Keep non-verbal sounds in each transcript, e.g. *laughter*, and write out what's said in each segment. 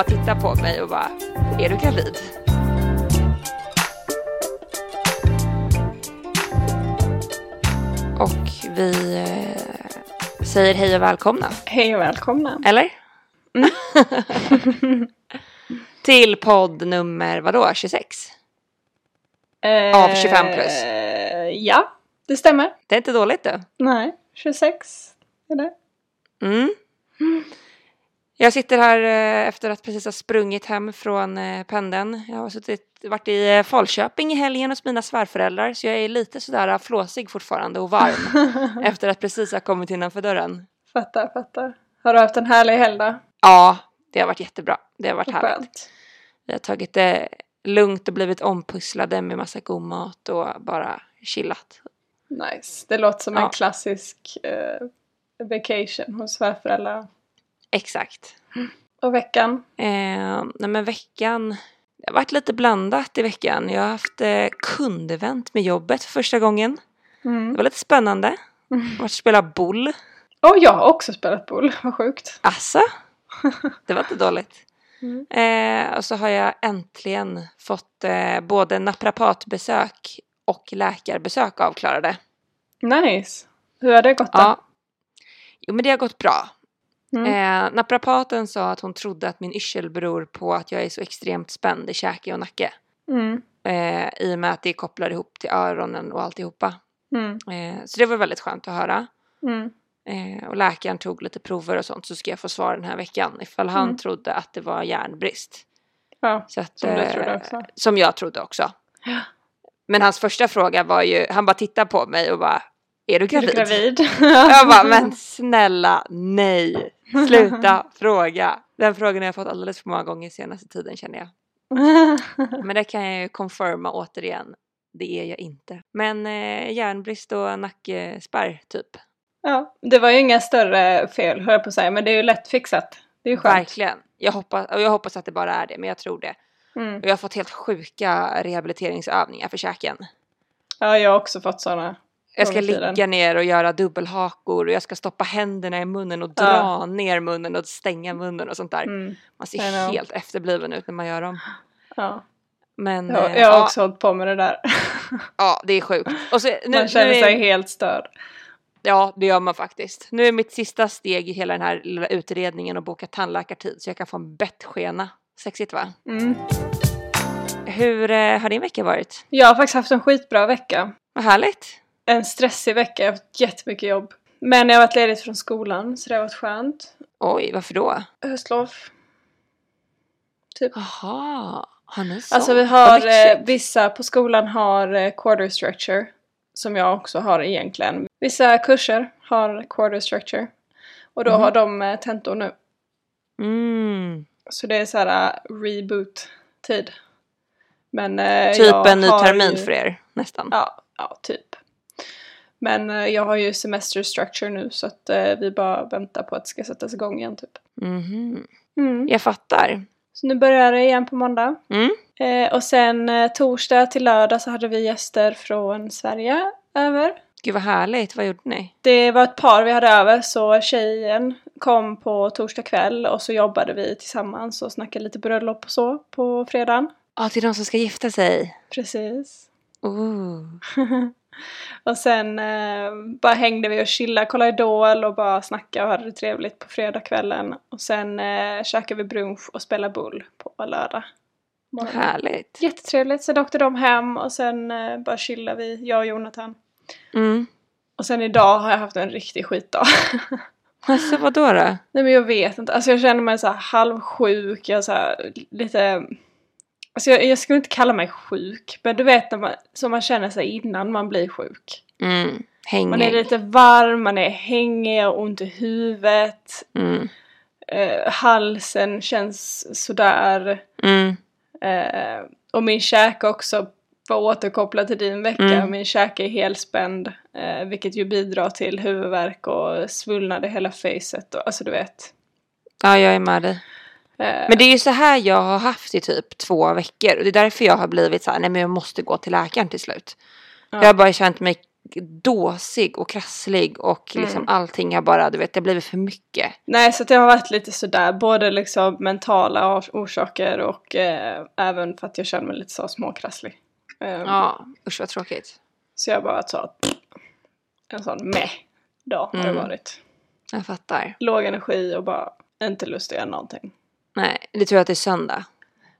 bara tittar på mig och bara, är du gravid? Och vi eh, säger hej och välkomna, Hej och välkomna. eller? *laughs* Till podd nummer, vadå, 26? Av 25 plus. Eh, Ja, det stämmer. Det är inte dåligt då. Nej, 26 är det. Mm. Jag sitter här eh, efter att precis ha sprungit hem från eh, pendeln. Jag har suttit, varit i eh, Falköping i helgen hos mina svärföräldrar så jag är lite sådär flåsig fortfarande och varm *laughs* efter att precis ha kommit innanför dörren. Fattar, fattar. Har du haft en härlig helg då? Ja, det har varit jättebra. Det har varit härligt. Skönt. Vi har tagit det lugnt och blivit ompusslade med massa god mat och bara chillat. Nice. Det låter som Ja. en klassisk eh, vacation hos svärföräldrar. Exakt. Och veckan? Eh, nej men veckan, det har varit lite blandat i veckan. Jag har haft eh, kundevent med jobbet för första gången. Mm. Det var lite spännande. Jag har varit och spelat boll. Och jag har också spelat boll, vad sjukt. Asså? Det var inte dåligt. *laughs* Mm. Eh, och så har jag äntligen fått eh, både naprapatbesök och läkarbesök avklarade. Nice. Hur har det gått då? Ja. Jo men det har gått bra. Mm. Eh, naprapaten sa att hon trodde att min yrsel beror på att jag är så extremt spänd i käke och nacke. Mm. Eh, I och med att det kopplar ihop till öronen och alltihopa. Mm. Eh, så det var väldigt skönt att höra. Mm. Eh, och läkaren tog lite prover och sånt så ska jag få svar den här veckan ifall han Mm. trodde att det var järnbrist. Ja, Så att, som du eh, trodde också. Som jag trodde också. Ja. Men hans första fråga var ju, han bara tittade på mig och bara Är du Är gravid? du gravid? *laughs* Jag bara, *laughs* men snälla nej, sluta fråga. Den frågan har jag fått alldeles för många gånger senaste tiden känner jag. *laughs* Men det kan jag ju confirma återigen, det är jag inte. Men eh, järnbrist och nackspärr typ. ja, det var ju inga större fel höll jag på att säga, men det är ju lätt fixat. Det är ju skönt. Verkligen. Jag hoppas, och jag hoppas att det bara är det, men jag tror det. Mm. Och jag har fått helt sjuka rehabiliteringsövningar för käken. Ja, jag har också fått sådana. Jag ska ligga ner och göra dubbelhakor och jag ska stoppa händerna i munnen och dra Ja. ner munnen och stänga munnen och sånt där. Mm. Man ser helt efterbliven ut när man gör dem. Ja. Men Jag, jag har ja, också hållit på med det där. *laughs* ja, det är sjukt. Och så, nu, Man känner är, sig helt störd. Ja, det gör man faktiskt. Nu är mitt sista steg i hela den här lilla utredningen att boka tandläkartid så jag kan få en bettskena. Sexigt va? Mm. Hur eh, har din vecka varit? Jag har faktiskt haft en skitbra vecka. Vad härligt. En stressig vecka, jag har haft jättemycket jobb. Men jag har varit ledig från skolan, så det har varit skönt. Oj, varför då? Höstlov. Typ. Jaha, har ni sånt? Alltså vi har, eh, vissa på skolan har eh, quarter structure. Som jag också har egentligen. Vissa kurser har quarter structure. Och då Mhm. har de eh, tentor nu. Mm. Så det är så här uh, reboot-tid. Men eh, Typ en ny termin ju, för er, nästan. Ja, ja, typ. Men eh, jag har ju semester structure nu så att eh, vi bara väntar på att det ska sättas igång igen typ. Mhm. Mm. Jag fattar. Så nu börjar det igen på måndag. Mm. Eh, och sen eh, torsdag till lördag så hade vi gäster från Sverige över. Gud vad härligt, vad gjorde ni? Det var ett par vi hade över så tjejen kom på torsdag kväll och så jobbade vi tillsammans och snackade lite bröllop och så på fredagen. Ja, till de som ska gifta sig. Precis. Ooh. *laughs* och sen eh, bara hängde vi och chillade, kollade Idol och bara snackade och hade det trevligt på fredagskvällen. Och sen eh, käkade vi brunch och spelade bull på lördag. morgon. Härligt. Jättetrevligt. Sen åkte de hem och sen eh, bara chillade vi, jag och Jonathan. Mm. Och sen idag har jag haft en riktig skitdag. *laughs* Alltså vadå då? Nej men jag vet inte, alltså jag känner mig så här halvsjuk, jag så här lite... Alltså jag, jag skulle inte kalla mig sjuk, men du vet när man, som man känner sig innan man blir sjuk. Mm. Hängig. Man är lite varm, man är hängig och ont i huvudet. Mm. Eh, halsen känns sådär. Mm. Eh, och min käke också, för att återkoppla till din vecka, Mm. min käke är helspänd. Eh, vilket ju bidrar till huvudvärk och svullnad i hela facet. Och, alltså du vet. Ja, jag är med dig. Eh, Men det är ju så här jag har haft i typ två veckor och det är därför jag har blivit så här, nej men jag måste gå till läkaren till slut. Ja. Jag har bara känt mig dåsig och krasslig och liksom Mm. allting har bara, du vet, det har blivit för mycket. Nej, så det har varit lite sådär, både liksom mentala ors- orsaker och eh, även för att jag känner mig lite så småkrasslig. Ehm, Ja, usch vad tråkigt. Så jag bara sa en sån meh dag har det Mm. varit. Jag fattar. Låg energi och bara inte lust att göra någonting. Nej, det tror jag att det är söndag.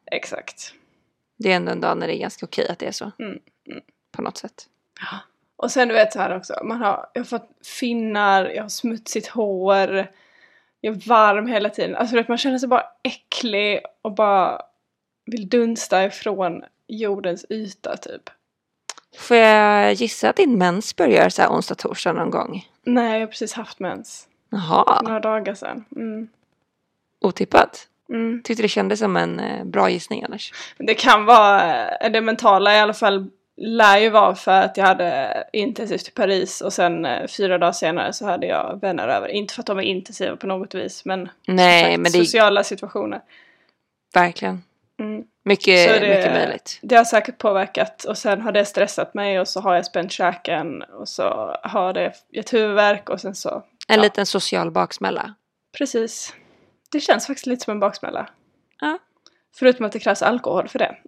Exakt. Det är ändå en dag när det är ganska okej att det är så. Mm, mm. På något sätt. Och sen du vet så här också, man har, jag har fått finnar, jag har smutsigt hår, jag är varm hela tiden. Alltså vet, man känner sig bara äcklig och bara vill dunsta ifrån jordens yta typ. Får jag gissa att din mens börjar så här onsdag, torsdag någon gång? Nej, jag har precis haft mens. Jaha, några dagar sedan. Mm. otippat. Mm. Tyckte det kändes som en eh, bra gissning annars. Det kan vara, eh, det mentala i alla fall lär ju vara för att jag hade intensivt i Paris och sen eh, fyra dagar senare så hade jag vänner över. Inte för att de är intensiva på något vis men, Nej, sagt, men det sociala situationer. verkligen Mm. mycket, Så det- mycket möjligt. Det har säkert påverkat och sen har det stressat mig och så har jag spänt käken och så har det gett huvudvärk och sen så, En Ja. liten social baksmälla. precis. Det känns faktiskt lite som en baksmälla. Ja. Förutom att det krävs alkohol för det. *laughs*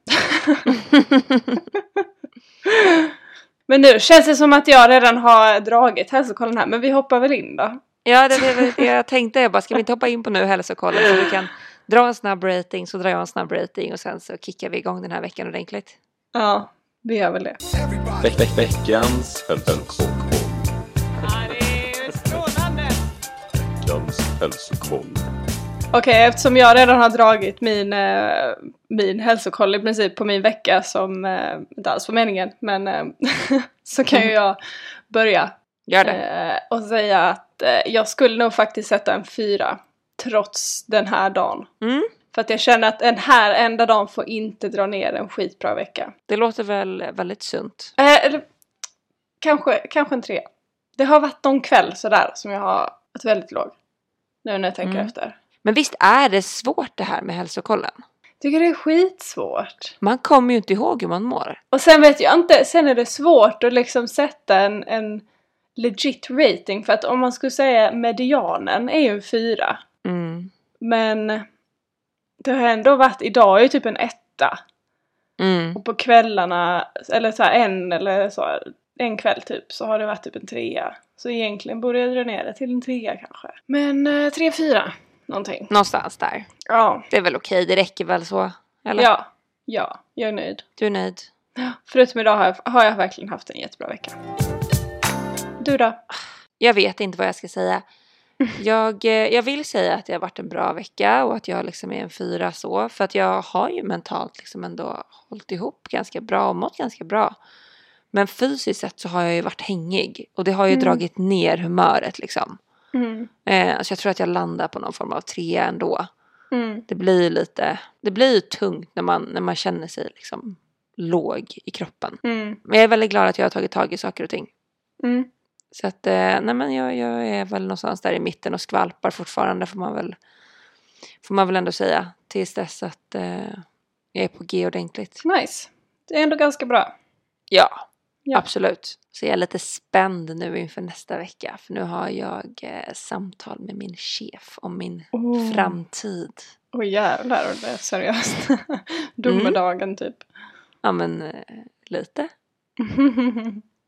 Men nu känns det som att jag redan har dragit hälsokollen här, men vi hoppar väl in då. Ja, det var det jag tänkte. Jag bara, ska vi inte hoppa in på nu hälsokollen så vi kan dra en snabb rating, så drar jag en snabb rating och sen så kickar vi igång den här veckan ordentligt. Ja, vi gör väl det. Veck, veck, veckans hälsokoll. Veckans hälsokoll. Okej, eftersom jag redan har dragit min, eh, min hälsokoll i princip på min vecka som eh, inte alls var meningen, men eh, *laughs* så kan ju jag börja Gör det. och säga att jag skulle nog faktiskt sätta en fyra trots den här dagen. Mm, För att jag känner att den här enda dagen får inte dra ner en skitbra vecka. det låter väl väldigt sunt. Eh, eller kanske, kanske en tre. Det har varit någon kväll sådär som jag har varit väldigt låg. Nu när jag tänker Mm. efter. Men visst är det svårt det här med hälsokollen? Tycker det är skitsvårt. Man kommer ju inte ihåg hur man mår. Och sen vet jag inte, sen är det svårt att liksom sätta en, en legit rating för att om man skulle säga medianen är ju en fyra. Mm. Men det har ändå varit, idag är ju typ en etta. Mm. Och på kvällarna, eller så en eller så, en kväll typ, så har det varit typ en trea. Så egentligen borde jag dra ner det till en trea kanske. Men eh, tre, fyra, någonting. Någonstans där. Ja. Det är väl okej, det räcker väl så? Eller? Ja. Ja, jag är nöjd. Du är nöjd? Förutom idag har jag, har jag verkligen haft en jättebra vecka. Du då? Jag vet inte vad jag ska säga. *laughs* Jag, eh, jag vill säga att det har varit en bra vecka och att jag liksom är en fyra så. För att jag har ju mentalt liksom ändå hållit ihop ganska bra och mått ganska bra. Men fysiskt sett så har jag ju varit hängig och det har ju Mm. dragit ner humöret liksom. Mm. Eh, så jag tror att jag landar på någon form av trea ändå. Mm. Det blir lite, det blir ju tungt när man, när man känner sig liksom låg i kroppen. Mm. Men jag är väldigt glad att jag har tagit tag i saker och ting. Mm. Så att, eh, nej men jag, jag är väl någonstans där i mitten och skvalpar fortfarande får man väl, får man väl ändå säga. Tills dess att eh, jag är på G ordentligt. Nice. Det är ändå ganska bra. Ja, Ja. absolut. Så jag är lite spänd nu inför nästa vecka. För nu har jag eh, samtal med min chef om min Oh. framtid. Åh jävlar, det är seriöst. *laughs* Domedagen typ. Ja men eh, lite. *laughs*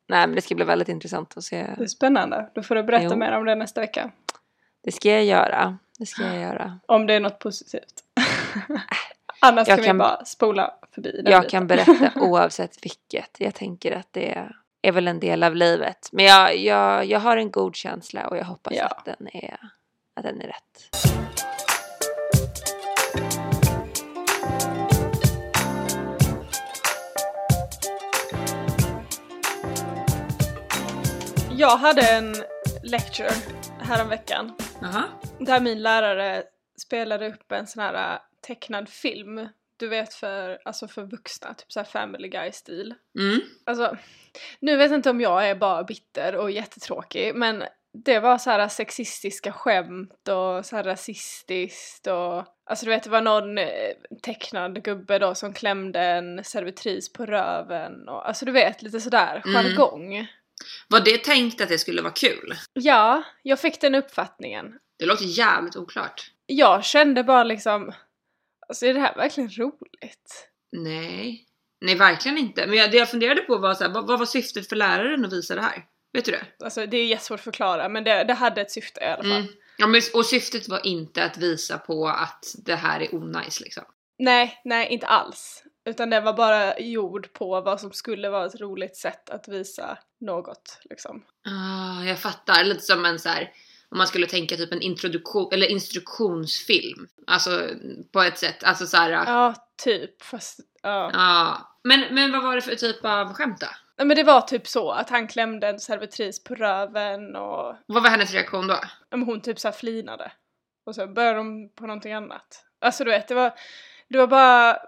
Nej men det ska bli väldigt intressant att se. det är spännande. Då får du berätta Jo. mer om det nästa vecka. Det ska jag göra. Det ska jag göra. Om det är något positivt. *laughs* Annars Jag kan, kan- vi bara spola förbi den Jag biten. kan berätta oavsett vilket. Jag tänker att det är väl en del av livet. Men jag, jag, jag har en god känsla och jag hoppas Ja. att, den är, att den är rätt. Jag hade en lecture häromveckan där min lärare spelade upp en sån här äh, tecknad film. Du vet för, alltså för vuxna, typ så här family guy-stil. Mm. Alltså, nu vet jag inte om jag är bara bitter och jättetråkig men det var så här sexistiska skämt och så här rasistiskt och alltså du vet det var någon eh, tecknad gubbe då som klämde en servitris på röven och alltså du vet lite sådär Mm. jargong. Var det tänkt att det skulle vara kul? Ja, jag fick den uppfattningen. Det låter jävligt oklart. Jag kände bara liksom, alltså är det här verkligen roligt? Nej. Nej, verkligen inte. Men jag, det jag funderade på var så här, vad, vad var syftet för läraren att visa det här? Vet du det? Alltså det är jättesvårt att förklara men det, det hade ett syfte i alla fall. Mm. Ja, men, och syftet var inte att visa på att det här är onajs liksom. Nej, nej inte alls. Utan det var bara gjord på vad som skulle vara ett roligt sätt att visa något liksom. Ah, jag fattar. Lite som en så här, om man skulle tänka typ en introduktion eller instruktionsfilm. Alltså på ett sätt. Alltså så här. Ja. Ja, typ. Fast, ja. Men, men vad var det för typ av skämt då? Nej men det var typ så att han klämde en servitris på röven och Vad var hennes reaktion då? ja, men hon typ så här flinade. Och så började de på någonting annat. Alltså du vet, det var, det var bara...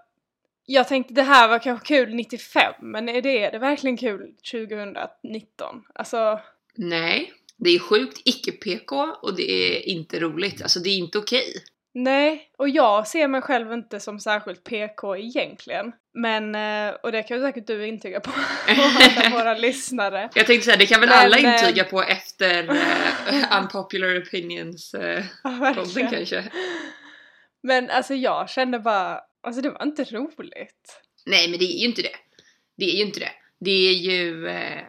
Jag tänkte det här var kanske kul 95, men är det, är det verkligen kul 2019? Alltså, Nej. Det är sjukt icke-PK och det är inte roligt. Alltså det är inte okej. nej. Och jag ser mig själv inte som särskilt PK egentligen. Men, eh, och det kan ju säkert du intyga på, *laughs* alla våra *laughs* lyssnare. Jag tänkte säga, det kan väl Men, alla eh, intyga på efter eh, *laughs* Unpopular Opinions eh, Ja, podden kanske. Men alltså jag kände bara, alltså det var inte roligt. Nej men det är ju inte det. Det är ju inte det. Det är ju eh,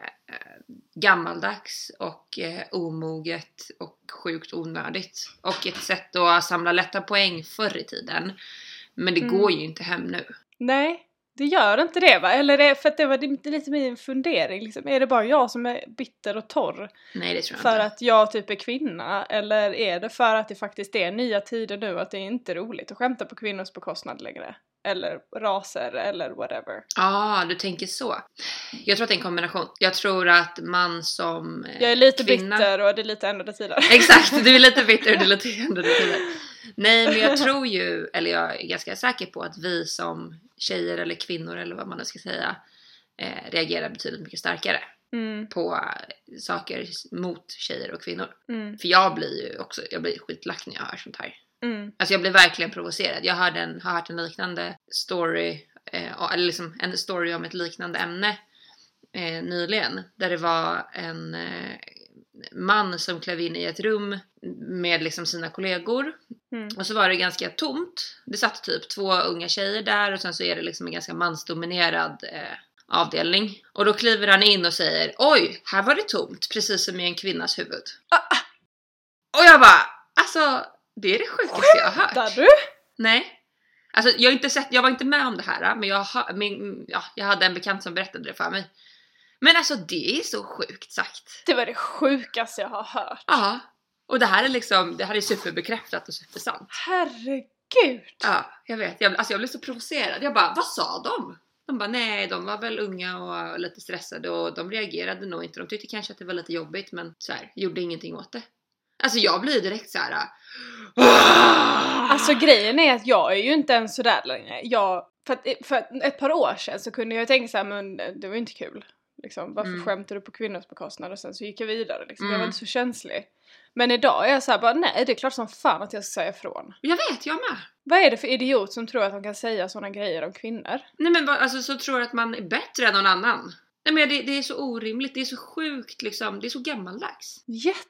gammaldags och eh, omoget och sjukt onödigt. Och ett sätt att samla lätta poäng förr i tiden. Men det Mm. går ju inte hem nu. Nej, det gör inte det va? Eller är, för att det var lite min fundering liksom. Är det bara jag som är bitter och torr Nej det tror jag för inte. att jag typ är kvinna? Eller är det för att det faktiskt är nya tider nu att det är inte roligt att skämta på kvinnors bekostnad längre? Eller raser eller whatever. Ja, ah, du tänker så. Jag tror att det är en kombination. Jag tror att man som eh, Jag är lite kvinna... bitter och det är lite ändrade tider. *laughs* Exakt, du är lite bitter och du är lite *laughs* ändrade tider. Nej men jag tror ju, eller jag är ganska säker på att vi som tjejer eller kvinnor eller vad man nu ska säga eh, reagerar betydligt mycket starkare Mm, på saker mot tjejer och kvinnor. mm, För jag blir ju också, jag blir skitlack när jag hör sånt här. Mm, Alltså jag blir verkligen provocerad. Jag hörde en, har hört en liknande story, eh, eller liksom en story om ett liknande ämne eh, nyligen. Där det var en eh, man som klev in i ett rum med liksom sina kollegor. mm. Och så var det ganska tomt. Det satt typ två unga tjejer där och sen så är det liksom en ganska mansdominerad eh, avdelning. Och då kliver han in och säger Oj, här var det tomt, precis som i en kvinnas huvud. Ah, Och jag bara, alltså det är det sjukaste jag har hört. Där du? Nej. Alltså jag har inte sett, jag var inte med om det här men jag, har, min, ja, jag hade en bekant som berättade det för mig. Men alltså det är så sjukt sagt. Det var det sjukaste jag har hört. Ja. Och det här är liksom, det här är superbekräftat och supersant. Herregud! Ja, jag vet. Jag, alltså jag blev så provocerad. Jag bara, vad sa de? De bara, nej de var väl unga och lite stressade och de reagerade nog inte. De tyckte kanske att det var lite jobbigt men så här, gjorde ingenting åt det. Alltså jag blir direkt så här. "Ah!" Alltså grejen är att jag är ju inte ens sådär längre. Jag, för, att, för ett par år sedan så kunde jag tänka såhär, men det var ju inte kul. Liksom, varför Mm. skämtar du på kvinnors bekostnad? Och sen så gick jag vidare liksom. Jag var Mm. inte så känslig. Men idag är jag såhär bara, nej det är klart som fan att jag ska säga ifrån. Jag vet, jag med. Vad är det för idiot som tror att de kan säga sådana grejer om kvinnor? Nej men alltså så tror att man är bättre än någon annan. Nej men det, det är så orimligt, det är så sjukt liksom, det är så gammaldags. Jätte!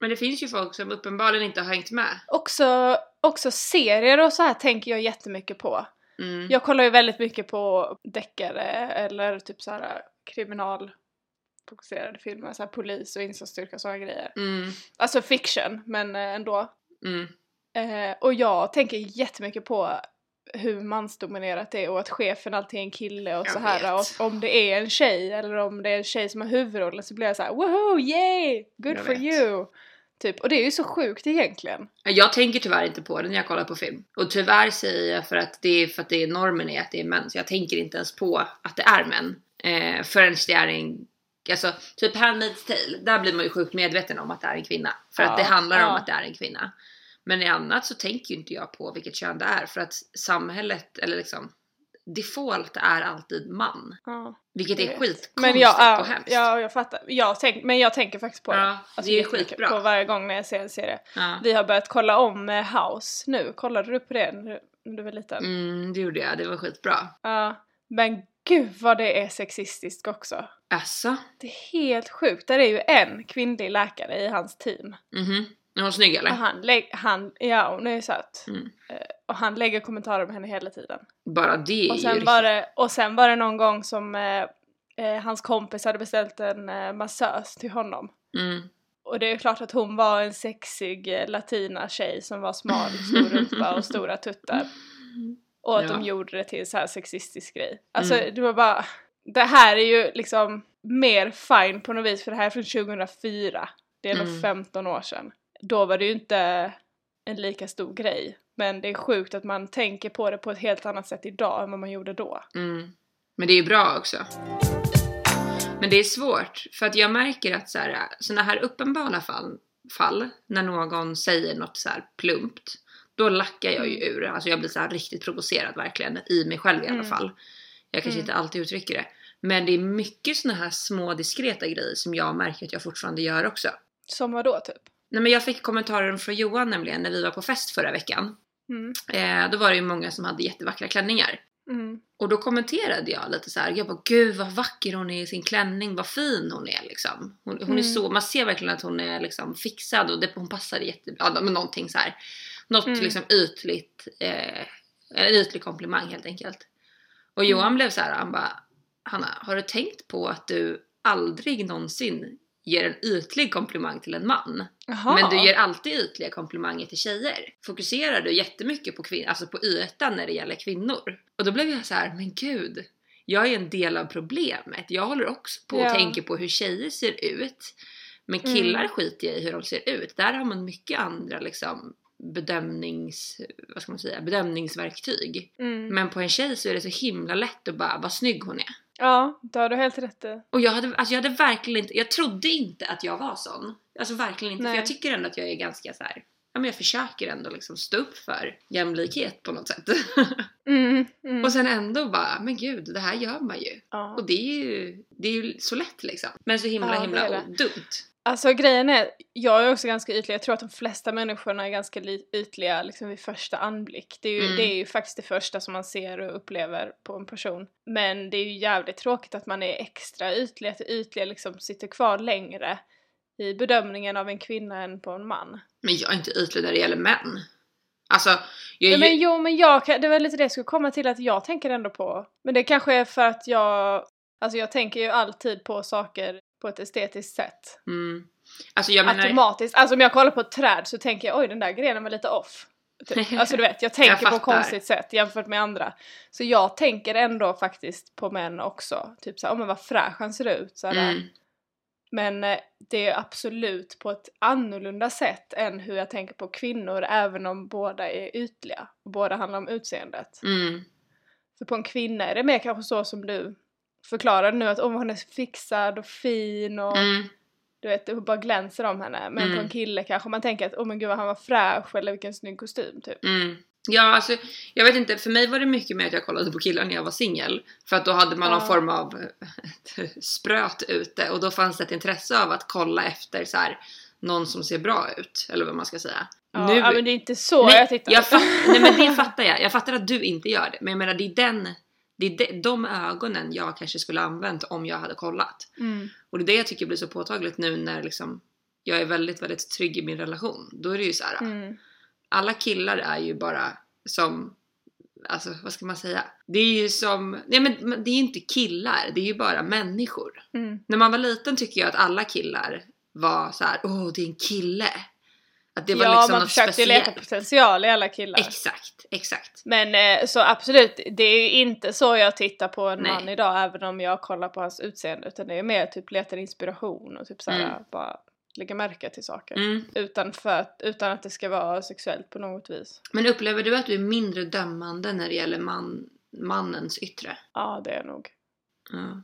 Men det finns ju folk som uppenbarligen inte har hängt med. Också, också serier och så här tänker jag jättemycket på. Mm. Jag kollar ju väldigt mycket på deckare eller typ så här kriminalfokuserade filmer, så här polis och insatsstyrka och sådana grejer. Mm. Alltså fiction, men eh, ändå. Mm. Eh, och jag tänker jättemycket på hur mansdominerat det är och att chefen alltid är en kille och Jag så här. Och om det är en tjej eller om det är en tjej som har huvudrollen så blir jag så här: woho, yay! Good Jag for vet. you! Typ, och det är ju så sjukt egentligen. Jag tänker tyvärr inte på det när jag kollar på film. Och tyvärr säger jag för att det är, för att det är normen är att det är män. Så jag tänker inte ens på att det är män. Eh, förrän det är en... Alltså typ Handmaid's Tale, där blir man ju sjukt medveten om att det är en kvinna. För Ja, att det handlar om ja. att det är en kvinna. Men i annat så tänker ju inte jag på vilket kön det är. För att samhället, eller liksom default är alltid man. Ja. Vilket är skitkonstigt Men jag, och ja, hemskt. ja, jag fattar. Jag tänk, men jag tänker faktiskt på det. Ja, Alltså, det är skitbra. På varje gång när jag ser en serie. Ja. Vi har börjat kolla om eh, House nu. Kollade du på det när du- var liten? Mm, det gjorde jag, det var skitbra. Ja. Men gud vad det är sexistiskt också. Asså? Det är helt sjukt. Där är ju en kvinnlig läkare i hans team. Mhm. Är hon snygg eller? Och han, lä- han, ja hon är söt. Mm. Eh, Och han lägger kommentarer om henne hela tiden. Bara det är Och ju sen, riktigt... var det, och sen var det någon gång som eh, eh, hans kompis hade beställt en eh, massös till honom. Mm. Och det är klart att hon var en sexig eh, latina tjej som var smal, stor rumpa och stora tuttar. Och att de Ja. gjorde det till så här sexistisk grej. Alltså Mm. det var bara, det här är ju liksom mer fine på något vis för det här är från 2004. Det är nog Mm. 15 år sedan. Då var det ju inte en lika stor grej. Men det är sjukt att man tänker på det på ett helt annat sätt idag än vad man gjorde då. Mm. Men det är ju bra också. Men det är svårt, för att jag märker att så här, såna här uppenbara fall, fall, när någon säger något så här plumpt, då lackar jag ju ur. Alltså jag blir så riktigt provocerad verkligen, i mig själv i alla Mm. fall. Jag kanske Mm. inte alltid uttrycker det. Men det är mycket såna här små diskreta grejer som jag märker att jag fortfarande gör också. Som vad då typ? Nej men jag fick kommentarer från Johan nämligen när vi var på fest förra veckan. Mm. Eh, då var det ju många som hade jättevackra klänningar. Mm. Och då kommenterade jag lite så här, jag bara gud vad vacker hon är i sin klänning, vad fin hon är liksom. Hon, hon är Mm. så, man ser verkligen att hon är liksom fixad och det, hon passar jättebra, ja, men någonting så här. Något Mm. liksom ytligt, eh, en ytlig komplimang helt enkelt. Och Mm. Johan blev så här, han bara, Hanna har du tänkt på att du aldrig någonsin ger en ytlig komplimang till en man? Jaha. Men du ger alltid ytliga komplimanger till tjejer. Fokuserar du jättemycket på, kvin- alltså på ytan när det gäller kvinnor? Och då blev jag så här, men gud. Jag är en del av problemet. Jag håller också på och tänker på hur tjejer ser ut. Men killar Mm. skiter jag i hur de ser ut. Där har man mycket andra liksom bedömnings, vad ska man säga, bedömningsverktyg. Mm. Men på en tjej så är det så himla lätt att bara, vad snygg hon är. Ja, det har du helt rätt i. Och jag hade, alltså jag hade verkligen inte, jag trodde inte att jag var sån. Alltså verkligen inte, Nej. för jag tycker ändå att jag är ganska så här. Ja men jag försöker ändå liksom stå upp för jämlikhet på något sätt. *laughs* Mm. Mm. och sen ändå bara, men gud det här gör man ju. ja. Och det är ju, det är ju så lätt liksom. Men så himla Ja, himla det. dumt. Alltså grejen är, jag är också ganska ytlig. Jag tror att de flesta människorna är ganska li- ytliga liksom vid första anblick. Det är, ju, Mm. det är ju faktiskt det första som man ser och upplever på en person. Men det är ju jävligt tråkigt att man är extra ytlig, att det ytliga liksom sitter kvar längre i bedömningen av en kvinna än på en man. Men jag är inte ytlig när det gäller män. Alltså, jag Ja, är ju, men jo, men jag det var lite det jag skulle komma till att jag tänker ändå på. Men det kanske är för att jag, alltså jag tänker ju alltid på saker på ett estetiskt sätt. mm, alltså jag menar, automatiskt. Alltså om jag kollar på ett träd så tänker jag oj den där grenen var lite off. Typ. *laughs* Alltså du vet, jag tänker på fattar. ett konstigt sätt jämfört med andra. Så jag tänker ändå faktiskt på män också. Typ såhär, oh, men vad fräsch han ser ut. Så mm, Men eh, det är absolut på ett annorlunda sätt än hur jag tänker på kvinnor även om båda är ytliga. Båda handlar om utseendet. mm, För på en kvinna är det mer kanske så som du förklarade nu att om hon är fixad och fin och mm, du vet, det bara glänser om henne. Men Mm. på en kille kanske man tänker att åh men gud vad han var fräsch eller vilken snygg kostym typ. Mm. Ja, alltså jag vet inte, för mig var det mycket mer att jag kollade på killar när jag var singel. För att då hade man någon Ja. form av *laughs* spröt ute och då fanns det ett intresse av att kolla efter så här, någon som ser bra ut, eller vad man ska säga. Ja, ja men det är inte så nej, jag tittar. jag fatt, nej men det *laughs* fattar jag, jag fattar att du inte gör det. Men jag menar det är den, det är de, de ögonen jag kanske skulle använt om jag hade kollat. mm. Och det är det jag tycker blir så påtagligt nu när liksom jag är väldigt, väldigt trygg i min relation. Då är det ju så här. Mm. alla killar är ju bara som, alltså vad ska man säga? Det är ju som, nej men men det är ju inte killar, det är ju bara människor. Mm. När man var liten tycker jag att alla killar var så här: åh det är en kille. Att det var ja liksom man något försökte ju leta potential i alla killar. Exakt, exakt. Men eh, så absolut, det är ju inte så jag tittar på en Nej. man idag även om jag kollar på hans utseende utan det är mer typ letar inspiration och typ såhär Mm. bara lägga märke till saker. Mm. Utan, för, utan att det ska vara sexuellt på något vis. Men upplever du att du är mindre dömande när det gäller man, mannens yttre? Ja det är nog. Ja.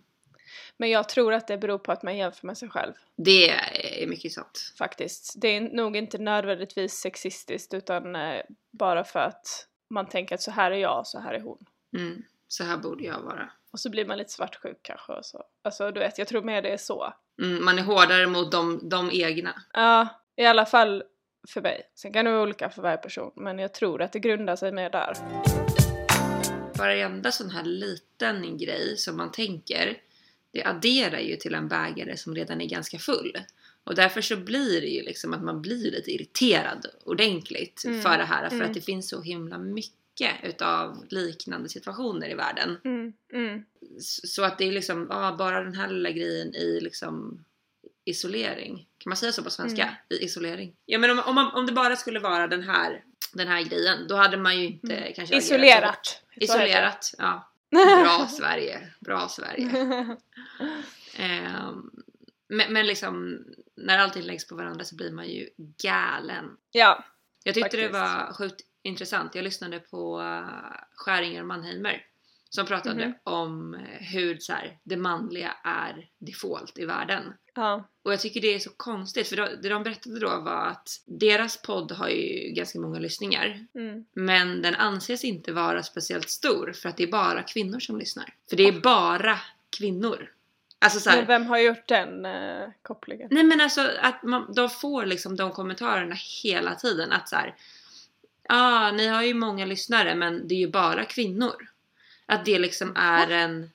Men jag tror att det beror på att man jämför med sig själv. Det är mycket sant. faktiskt. Det är nog inte nödvändigtvis sexistiskt utan eh, bara för att man tänker att så här är jag, så här är hon. Mm. Så här borde jag vara. Och så blir man lite svartsjuk kanske och så. Alltså du vet, jag tror mer det är så. Mm, man är hårdare mot de, de egna. Ja, i alla fall för mig. Sen kan det vara olika för varje person, men jag tror att det grundar sig mer där. varenda sån här liten grej som man tänker, det adderar ju till en bägare som redan är ganska full. Och därför så blir det ju liksom att man blir lite irriterad ordentligt Mm, för det här. För mm. att det finns så himla mycket utav liknande situationer i världen. Mm, mm. Så att det är liksom, ja, bara den här lilla grejen i liksom isolering. Kan man säga så på svenska? Mm. I isolering. Ja men om, om, man, om det bara skulle vara den här, den här grejen, då hade man ju inte Mm. kanske Isolerat. Isolerat, ja. Bra *laughs* Sverige, bra Sverige. Ehm, men, men liksom, när allting läggs på varandra så blir man ju galen. ja. Jag tyckte det Faktiskt. var sjukt intressant. Jag lyssnade på uh, Skäringer och Mannheimer som pratade Mhm. om eh, hur så här, det manliga är default i världen. Ja. Och jag tycker det är så konstigt för det de berättade då var att deras podd har ju ganska många lyssningar. Mm. Men den anses inte vara speciellt stor för att det är bara kvinnor som lyssnar. För det är bara kvinnor. Alltså så här, Men vem har gjort den eh, kopplingen? Nej men alltså att man, de får liksom de kommentarerna hela tiden att så här. Ja, ah, ni har ju många lyssnare men det är ju bara kvinnor. Att det liksom är en,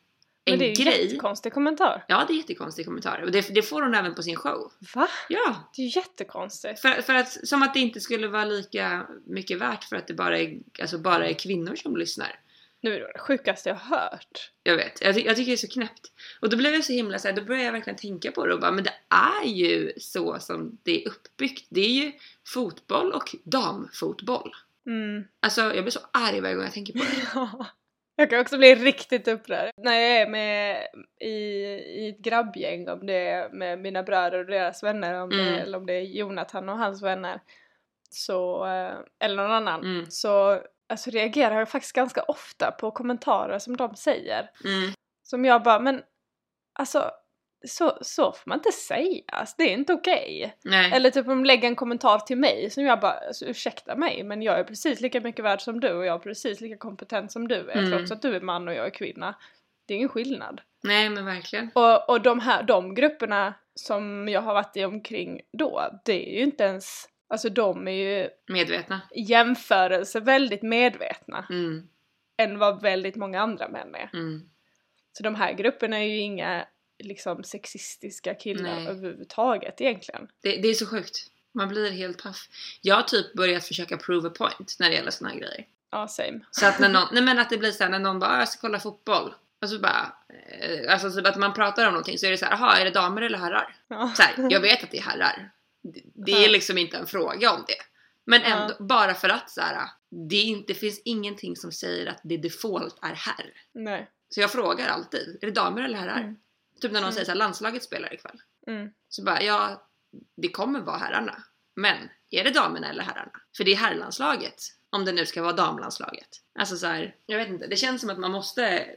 en Men det är ju grej. jättekonstig kommentar. Ja, det är jättekonstig kommentar. Och det, det får hon även på sin show. Va? Ja, Det är ju jättekonstigt. för, för att som att det inte skulle vara lika mycket värt för att det bara är, alltså bara är kvinnor som lyssnar. Nu är det det sjukaste jag har hört. Jag vet, jag, ty- jag tycker det är så knäppt. Och då blev jag så himla såhär, då började jag verkligen tänka på det och bara, men det är ju så som det är uppbyggt. Det är ju fotboll och damfotboll. Mm. Alltså jag blir så arg varje gång jag tänker på det. *laughs* Jag kan också bli riktigt upprörd. När jag är med i, i ett grabbgäng, om det är med mina bröder och deras vänner, om det, Mm. eller om det är Jonathan och hans vänner, så, eh, eller någon annan, Mm. så alltså, reagerar jag faktiskt ganska ofta på kommentarer som de säger. Mm. Som jag bara, men alltså så, så får man inte säga, det är inte okej. Nej. Eller typ om de lägger en kommentar till mig som jag bara, alltså, ursäkta mig men jag är precis lika mycket värd som du och jag är precis lika kompetent som du är Mm. trots att du är man och jag är kvinna. Det är ingen skillnad. Nej men verkligen. Och, och de här, de grupperna som jag har varit i omkring då, det är ju inte ens, alltså de är ju Medvetna. jämförelse väldigt medvetna Mm. än vad väldigt många andra män är. Mm. Så de här grupperna är ju inga liksom sexistiska killar Nej. överhuvudtaget egentligen. Det, det är så sjukt. Man blir helt paff. Jag har typ börjat försöka prove a point när det gäller såna här grejer. Ja, same. Så att när någon, nej men att det blir såhär när någon bara "Ah, jag ska kolla fotboll. Och så bara, eh, alltså typ att man pratar om någonting så är det så här, jaha är det damer eller herrar? Ja. Så här, jag *laughs* vet att det är herrar. Det, det är Ja. liksom inte en fråga om det. Men Ja. ändå, bara för att så här, det, inte, det finns ingenting som säger att det default är herr. Nej. Så jag frågar alltid, är det damer eller herrar? Mm. Typ när någon Mm. säger så här, landslaget spelar ikväll. Mm. Så bara, ja, det kommer vara herrarna. Men, är det damerna eller herrarna? För det är herrlandslaget. Om det nu ska vara damlandslaget. Alltså så här, jag vet inte. Det känns som att man måste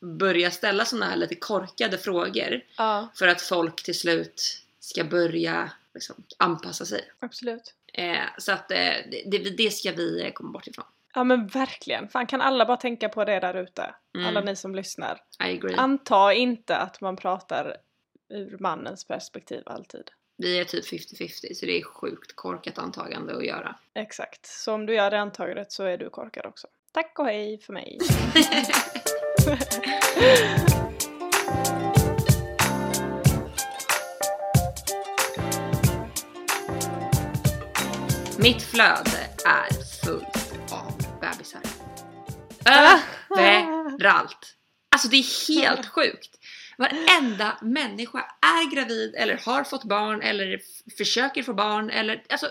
börja ställa såna här lite korkade frågor. Ja, För att folk till slut ska börja liksom, anpassa sig. absolut. Eh, så att eh, det, det, det ska vi eh, komma bort ifrån. Ja men verkligen. Fan kan alla bara tänka på det där ute? Mm. Alla ni som lyssnar. I agree. Anta inte att man pratar ur mannens perspektiv alltid. vi är typ 50-50 så det är sjukt korkat antagande att göra. Exakt. Så om du gör det antagandet så är du korkad också. Tack och hej för mig. *laughs* Mitt flöde är bebisar. Överallt! Alltså det är helt sjukt. Varenda människa är gravid eller har fått barn eller försöker få barn eller alltså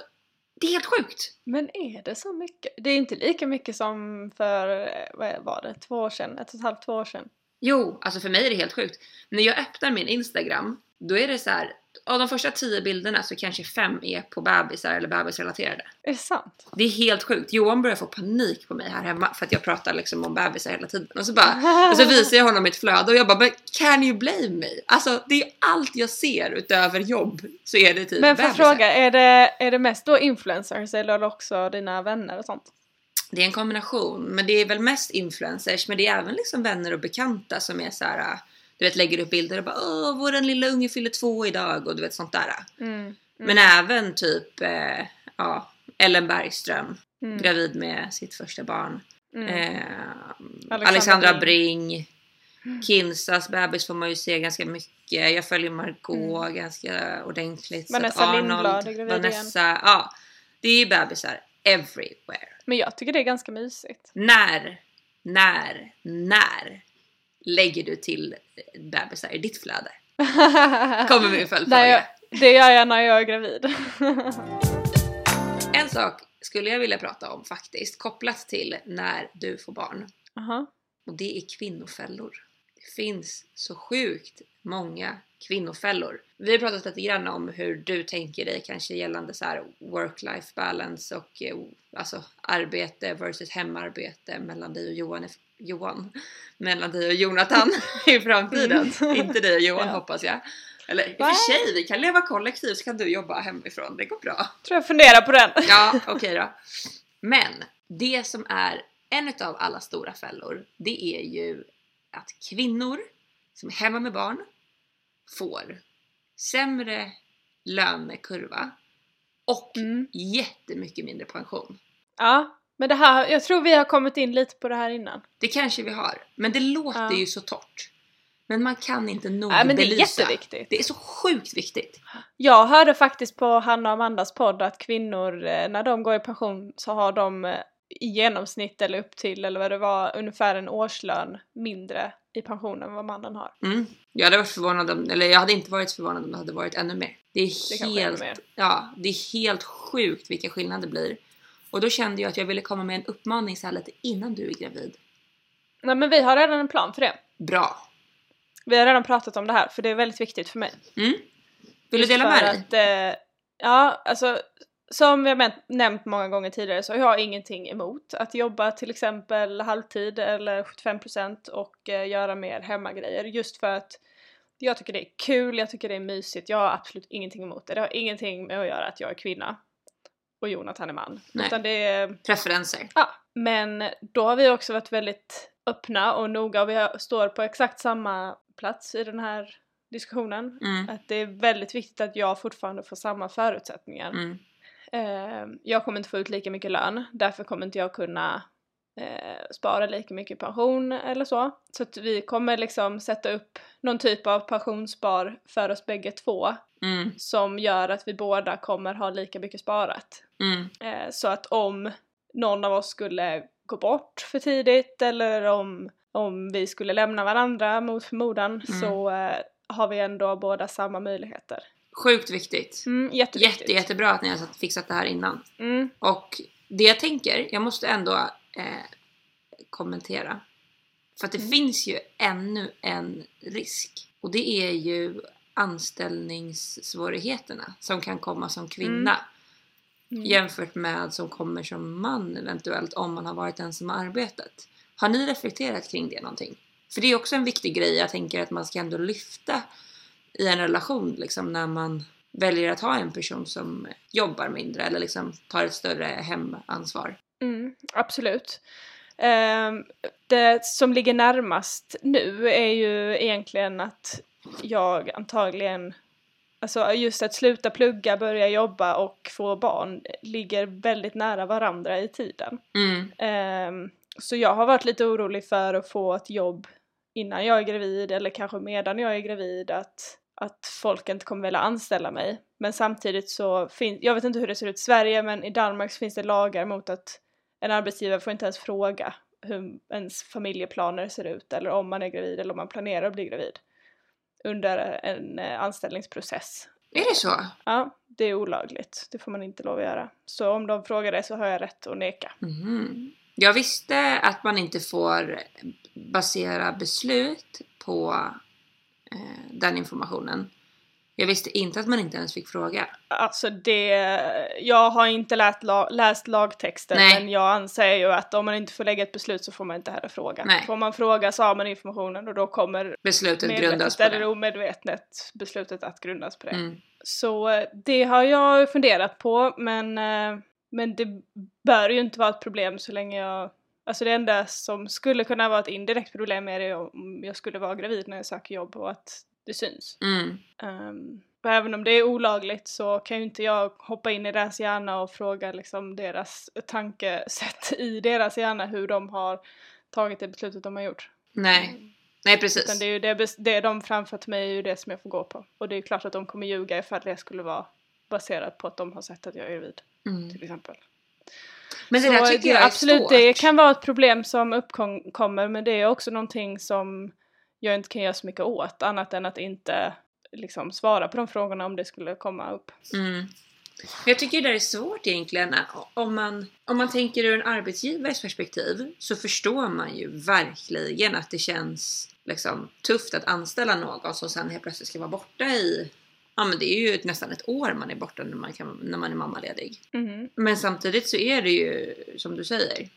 det är helt sjukt. Men är det så mycket? Det är inte lika mycket som för, eh, vad var det, två år sedan? Ett och ett halvt, två år sedan? Jo, alltså för mig är det helt sjukt. När jag öppnar min Instagram, då är det så här. Av de första tio bilderna så kanske fem är på bebisar eller bebisrelaterade. Är det sant? Det är helt sjukt. Johan börjar få panik på mig här hemma för att jag pratar liksom om bebisar hela tiden. Och så, bara, och så visar jag honom mitt flöde och jag bara men can you blame me? Alltså det är allt jag ser utöver jobb så är det typ Men får fråga, är det, är det mest då influencers eller också dina vänner och sånt? Det är en kombination, men det är väl mest influencers men det är även liksom vänner och bekanta som är så här. Du vet lägger upp bilder och bara åh våran lilla unge fyller två idag och du vet sånt där. Mm. Men även typ eh, ja, Ellen Bergström, Mm. gravid med sitt första barn. Mm. Eh, Alexandra Alexandra Bring. Kinsas bebis får man ju se ganska mycket. Jag följer Margot ganska ordentligt. så att Mm. Vanessa Lindblad är gravid Vanessa, ja. Det är ju bebisar everywhere. Men jag tycker det är ganska mysigt. När, när, när lägger du till bebisar i ditt flöde? *laughs* Kommer min följdfråga. det gör jag när jag är gravid. En sak skulle jag vilja prata om faktiskt, kopplat till när du får barn. Aha. Och det är kvinnofällor. Det finns så sjukt många kvinnofällor. Vi har pratat lite grann om hur du tänker dig kanske gällande så här work-life balance och eh, alltså arbete versus hemarbete mellan dig och Johan, Johan mellan dig och Jonathan *laughs* i framtiden. Inte dig och Johan Ja. hoppas jag. Eller i och för sig, vi kan leva kollektivt så kan du jobba hemifrån, det går bra. Tror jag funderar på den. Ja, *laughs* okej då. Men det som är en av alla stora fällor, det är ju att kvinnor som är hemma med barn får sämre lönekurva och Mm. jättemycket mindre pension. Ja, men det här, jag tror vi har kommit in lite på det här innan. Det kanske vi har, men det låter Ja. ju så torrt. Men man kan inte nog Nej men det är belysa. jätteviktigt. Det är så sjukt viktigt. Jag hörde faktiskt på Hanna och Amandas podd att kvinnor eh, när de går i pension så har de eh, i genomsnitt eller upp till eller vad det var ungefär en årslön mindre i pension än vad mannen har. Mm. Jag hade varit förvånad om, eller jag hade inte varit förvånad om det hade varit ännu mer. Det är Det helt, ja, det är helt sjukt vilka skillnader det blir. Och då kände jag att jag ville komma med en uppmaning så här lite innan du är gravid. Nej men vi har redan en plan för det. Bra! Vi har redan pratat om det här för det är väldigt viktigt för mig. Mm. Vill du dela med dig? Att, eh, ja, alltså som vi har nämnt många gånger tidigare så har jag ingenting emot att jobba till exempel halvtid eller 75% och eh, göra mer hemmagrejer just för att jag tycker det är kul, jag tycker det är mysigt, jag har absolut ingenting emot det. Det har ingenting med att göra att jag är kvinna och Jonathan är man. Nej. Utan det är Preferenser. Ja, men då har vi också varit väldigt öppna och noga och vi har, står på exakt samma plats i den här diskussionen. Mm. Att det är väldigt viktigt att jag fortfarande får samma förutsättningar. Mm. Eh, jag kommer inte få ut lika mycket lön, därför kommer inte jag kunna eh, spara lika mycket pension eller så. Så att vi kommer liksom sätta upp någon typ av pensionsspar för oss bägge två Mm. som gör att vi båda kommer ha lika mycket sparat. Mm. Eh, så att om någon av oss skulle gå bort för tidigt eller om, om vi skulle lämna varandra mot förmodan Mm. så eh, har vi ändå båda samma möjligheter. Sjukt viktigt. Mm, jätteviktigt. Jätte, jättebra att ni har fixat det här innan. Mm, Och det jag tänker, jag måste ändå eh, kommentera. För att det Mm. finns ju ännu en risk. Och det är ju anställningssvårigheterna som kan komma som kvinna. mm. Jämfört med som kommer som man eventuellt om man har varit den som har arbetat. Har ni reflekterat kring det någonting? För det är också en viktig grej jag tänker att man ska ändå lyfta i en relation liksom när man väljer att ha en person som jobbar mindre eller liksom tar ett större hemansvar. Mm, absolut. Ehm, det som ligger närmast nu är ju egentligen att jag antagligen, alltså just att sluta plugga, börja jobba och få barn ligger väldigt nära varandra i tiden. Mm, Ehm, så jag har varit lite orolig för att få ett jobb innan jag är gravid eller kanske medan jag är gravid att, att folk inte kommer vilja anställa mig. Men samtidigt så finns, jag vet inte hur det ser ut i Sverige men i Danmark så finns det lagar mot att en arbetsgivare får inte ens fråga hur ens familjeplaner ser ut eller om man är gravid eller om man planerar att bli gravid under en eh, anställningsprocess. är det så? Ja, det är olagligt. Det får man inte lov att göra. Så om de frågar det så har jag rätt att neka. Mhm. Jag visste att man inte får basera beslut på eh, den informationen. Jag visste inte att man inte ens fick fråga. Alltså det, jag har inte läst, la, läst lagtexten Nej. men jag anser ju att om man inte får lägga ett beslut så får man inte heller fråga. Nej. Får man fråga så har man informationen och då kommer Beslutet grundas på eller det. omedvetet beslutet att grundas på det. Mm. Så eh, det har jag funderat på men, eh, men det bör ju inte vara ett problem så länge jag Alltså det enda som skulle kunna vara ett indirekt problem är det om jag skulle vara gravid när jag söker jobb och att det syns. Mm. Och även om det är olagligt så kan ju inte jag hoppa in i deras hjärna och fråga liksom deras tankesätt *laughs* i deras hjärna hur de har tagit det beslutet de har gjort. Nej, nej precis. Utan det är ju det, det de framför till mig är ju det som jag får gå på. Och det är ju klart att de kommer ljuga ifall det skulle vara baserat på att de har sett att jag är gravid Mm. till exempel. Men det så där tycker jag är absolut, svårt. det kan vara ett problem som uppkommer men det är också någonting som jag inte kan göra så mycket åt annat än att inte liksom svara på de frågorna om det skulle komma upp. Mm. Jag tycker det där är svårt egentligen. Om man, om man tänker ur en arbetsgivares perspektiv så förstår man ju verkligen att det känns liksom, tufft att anställa någon som sen helt plötsligt ska vara borta i Ja men det är ju nästan ett år man är borta när man, kan, när man är mammaledig. Mhm. Men samtidigt så är det ju som du säger.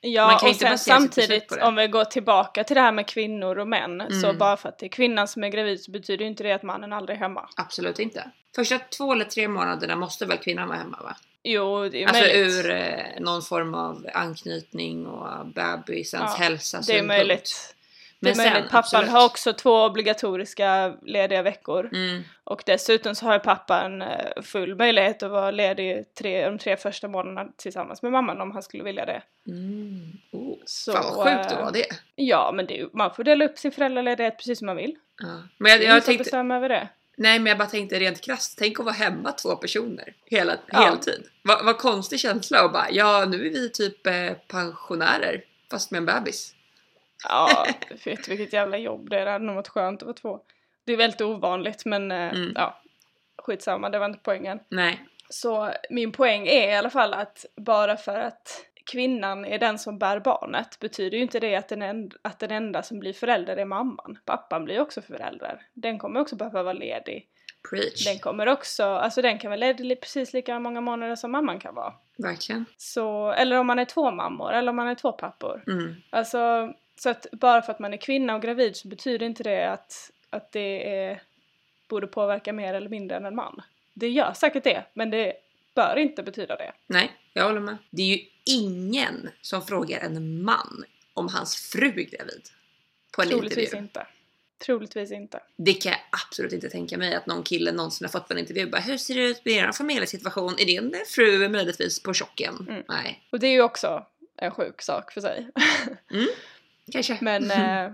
Ja, Man kan och sen samtidigt om vi går tillbaka till det här med kvinnor och män så Mm. bara för att det är kvinnan som är gravid så betyder ju inte det att mannen aldrig är hemma. Absolut inte. Första två eller tre månaderna måste väl kvinnan vara hemma va? Jo, det är Alltså möjligt. ur eh, någon form av anknytning och bebisens Ja, hälsa det är synpunkt. Möjligt. Det Men är möjligt. Pappan absolut. har också två obligatoriska lediga veckor. Mm, Och dessutom så har pappan eh, full möjlighet att vara ledig tre, de tre första månaderna tillsammans med mamman om han skulle vilja det. mm. Oh, Så, fan vad sjukt att eh, vara det. Ja, men det man får dela upp sin föräldraledighet precis som man vill. Ja. Men jag, jag som tänkte, bestämmer över det. nej men jag bara tänkte rent krasst, tänk att vara hemma två personer hela, Ja. heltid. Vad vad konstig känsla och bara, ja nu är vi typ eh, pensionärer fast med en bebis. Ja, *laughs* vet vilket jävla jobb det är. Det hade nog varit skönt att vara två. Det är väldigt ovanligt men eh, Mm. ja, skitsamma, det var inte poängen. Nej. Så min poäng är i alla fall att bara för att kvinnan är den som bär barnet betyder ju inte det att den, en, att den enda som blir förälder är mamman. Pappan blir också förälder. Den kommer också behöva vara ledig. Preach. Den kommer också, alltså den kan vara ledig precis lika många månader som mamman kan vara. Verkligen. Så, eller om man är två mammor eller om man är två pappor. Mm. Alltså, så att bara för att man är kvinna och gravid så betyder inte det att, att det är, borde påverka mer eller mindre än en man. Det gör säkert det, men det bör inte betyda det. Nej, jag håller med. Det är ju ingen som frågar en man om hans fru är gravid. På en Troligtvis intervju. inte. Troligtvis inte. Det kan jag absolut inte tänka mig att någon kille någonsin har fått på en intervju. Bara, Hur ser det ut med er familjesituation? Är din fru möjligtvis på chocken? Mm. Nej, Och det är ju också en sjuk sak för sig. *laughs* kanske. men, *laughs* eh,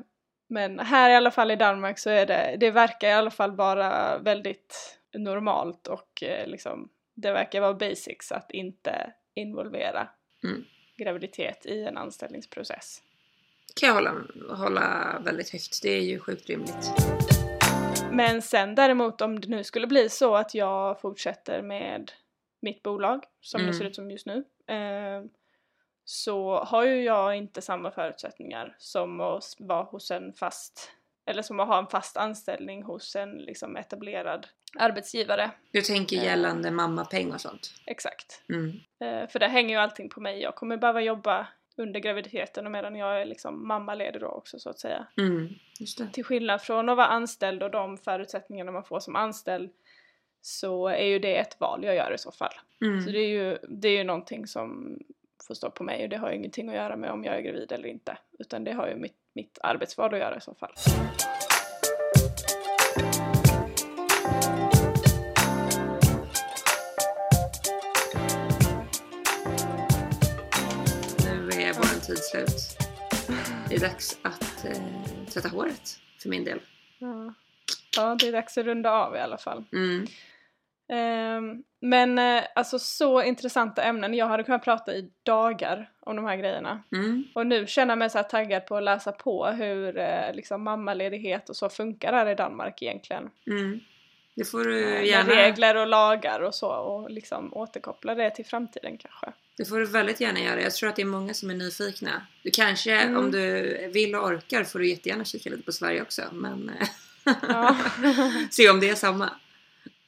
men här i alla fall i Danmark så är det, det verkar i alla fall vara väldigt normalt och eh, liksom det verkar vara basics att inte involvera Mm. graviditet i en anställningsprocess. kan jag hålla, hålla väldigt högt. Det är ju sjukt rimligt. Men sen däremot om det nu skulle bli så att jag fortsätter med mitt bolag som Mm. det ser ut som just nu eh, så har ju jag inte samma förutsättningar som att vara hos en fast eller som att ha en fast anställning hos en liksom etablerad arbetsgivare. Du tänker Eh. gällande mammapeng och sånt? Exakt. Mm. Eh, för det hänger ju allting på mig. Jag kommer behöva jobba under graviditeten och medan jag är liksom mammaledig då också så att säga. Mm. Till skillnad från att vara anställd och de förutsättningarna man får som anställd så är ju det ett val jag gör i så fall. Så Mm. det är ju, det är ju någonting som får stå på mig och det har ju ingenting att göra med om jag är gravid eller inte. Utan det har ju mitt, mitt arbetsval att göra i så fall. Nu är vår tid slut. Det är dags att eh, tvätta håret för min del. Ja. ja, det är dags att runda av i alla fall. Mm. Ehm, men eh, alltså så intressanta ämnen. Jag hade kunnat prata i dagar om de här grejerna. Mm. Och nu känner jag mig så taggad på att läsa på hur eh, liksom mammaledighet och så funkar här i Danmark egentligen. Mm. Det får du Eh, Med gärna. regler och lagar och så och liksom återkoppla det till framtiden kanske. Det får du väldigt gärna göra. Jag tror att det är många som är nyfikna. Du kanske, Mm. om du vill och orkar, får du jättegärna kika lite på Sverige också. Men *laughs* se om det är samma.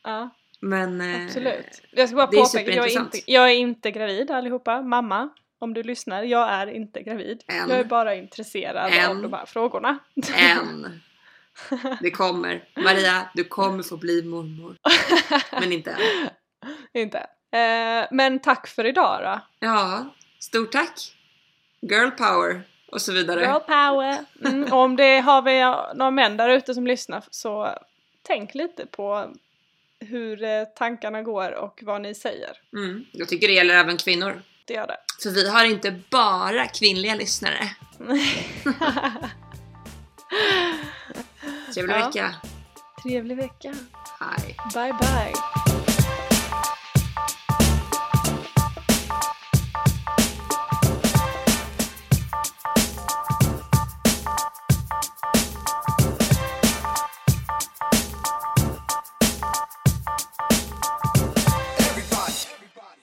ja Men eh, absolut. Jag ska bara påpeka, jag är, inte, jag är inte gravid allihopa. Mamma, om du lyssnar, jag är inte gravid. Än. Jag är bara intresserad Än. av de här frågorna. än. *laughs* Det kommer. Maria, du kommer få bli mormor. Men inte än. *laughs* inte. Eh, men tack för idag då. Ja, stort tack. Girl power och så vidare. Girl power! Mm, om det har vi några män där ute som lyssnar så tänk lite på hur eh, tankarna går och vad ni säger. Mm. Jag tycker det gäller även kvinnor. Det gör det. För vi har inte bara kvinnliga lyssnare. *laughs* Trevlig Ja. vecka. Trevlig vecka. Hej. Bye bye.